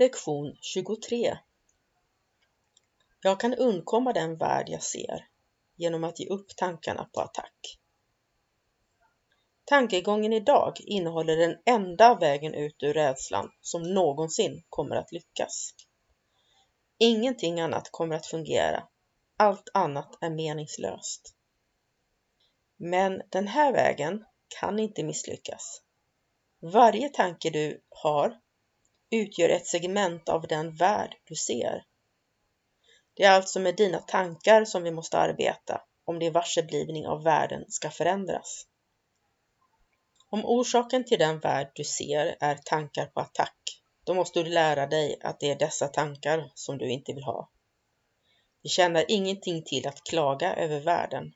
Lektion 23 Jag kan undkomma den värld jag ser genom att ge upp tankarna på attack. Tankegången idag innehåller den enda vägen ut ur rädslan som någonsin kommer att lyckas. Ingenting annat kommer att fungera. Allt annat är meningslöst. Men den här vägen kan inte misslyckas. Varje tanke du har utgör ett segment av den värld du ser. Det är alltså med dina tankar som vi måste arbeta om din varseblivning av världen ska förändras. Om orsaken till den värld du ser är tankar på attack, då måste du lära dig att det är dessa tankar som du inte vill ha. Det tjänar ingenting till att klaga över världen.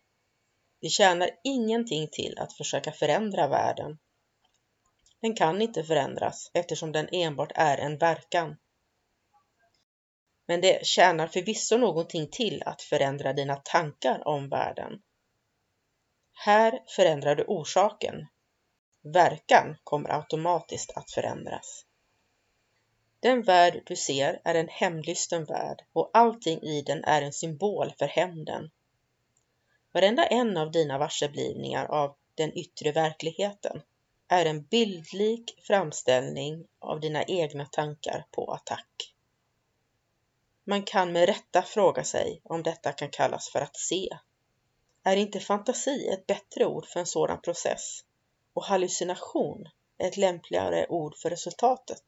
Det tjänar ingenting till att försöka förändra världen den kan inte förändras eftersom den enbart är en verkan. Men det tjänar förvisso någonting till att förändra dina tankar om världen. Här förändrar du orsaken. Verkan kommer automatiskt att förändras. Den värld du ser är en hämndlysten värld och allting i den är en symbol för hämnden. Varenda en av dina varseblivningar av den yttre verkligheten är en bildlik framställning av dina egna tankar på attack. Man kan med rätta fråga sig om detta kan kallas för att se. Är inte fantasi ett bättre ord för en sådan process och hallucination ett lämpligare ord för resultatet?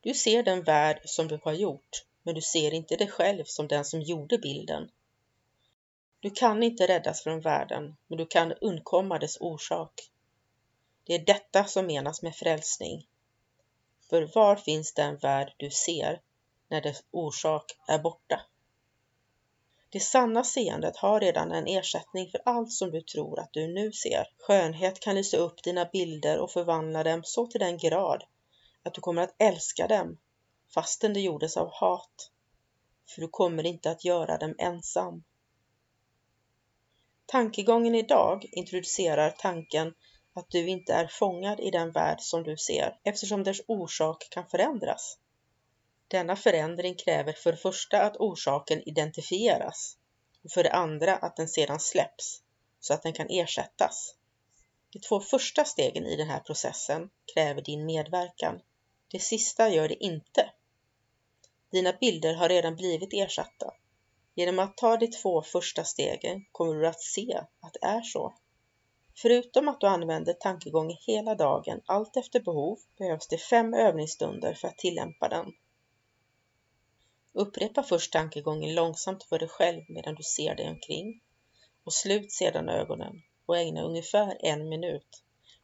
Du ser den värld som du har gjort, men du ser inte dig själv som den som gjorde bilden. Du kan inte räddas från världen, men du kan undkomma dess orsak. Det är detta som menas med frälsning. För var finns den värld du ser när dess orsak är borta? Det sanna seendet har redan en ersättning för allt som du tror att du nu ser. Skönhet kan lysa upp dina bilder och förvandla dem så till den grad att du kommer att älska dem fastän det gjordes av hat. För du kommer inte att göra dem ensam. Tankegången idag introducerar tanken att du inte är fångad i den värld som du ser eftersom dess orsak kan förändras. Denna förändring kräver för det första att orsaken identifieras och för det andra att den sedan släpps så att den kan ersättas. De två första stegen i den här processen kräver din medverkan. Det sista gör det inte. Dina bilder har redan blivit ersatta. Genom att ta de två första stegen kommer du att se att det är så. Förutom att du använder tankegången hela dagen allt efter behov behövs det fem övningsstunder för att tillämpa den. Upprepa först tankegången långsamt för dig själv medan du ser dig omkring och slut sedan ögonen och ägna ungefär en minut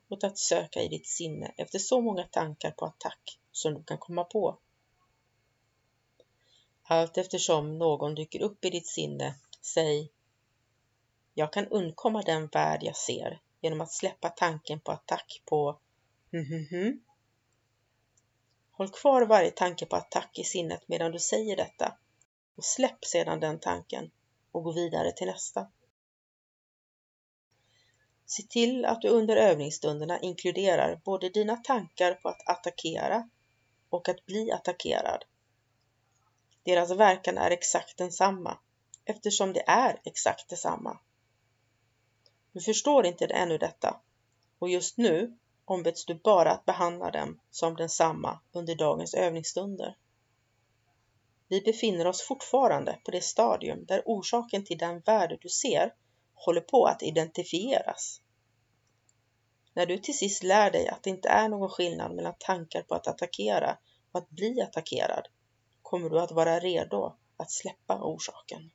åt att söka i ditt sinne efter så många tankar på attack som du kan komma på. Allt eftersom någon dyker upp i ditt sinne, säg jag kan undkomma den värld jag ser genom att släppa tanken på attack på hm hm hm. Håll kvar varje tanke på attack i sinnet medan du säger detta och släpp sedan den tanken och gå vidare till nästa. Se till att du under övningsstunderna inkluderar både dina tankar på att attackera och att bli attackerad. Deras verkan är exakt densamma eftersom det är exakt detsamma. Du förstår inte ännu detta och just nu ombeds du bara att behandla dem som densamma under dagens övningsstunder. Vi befinner oss fortfarande på det stadium där orsaken till den värld du ser håller på att identifieras. När du till sist lär dig att det inte är någon skillnad mellan tankar på att attackera och att bli attackerad kommer du att vara redo att släppa orsaken.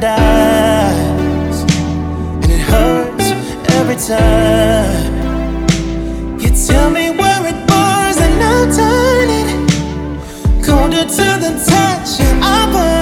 paradise, and it hurts every time. You tell me where it burns, and I'll turn it colder to the touch. And I burn.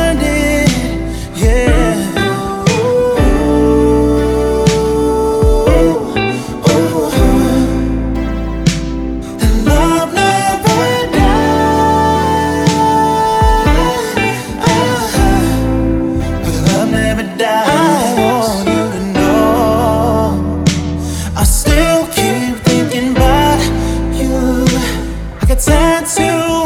still keep thinking about you. I could tattoo.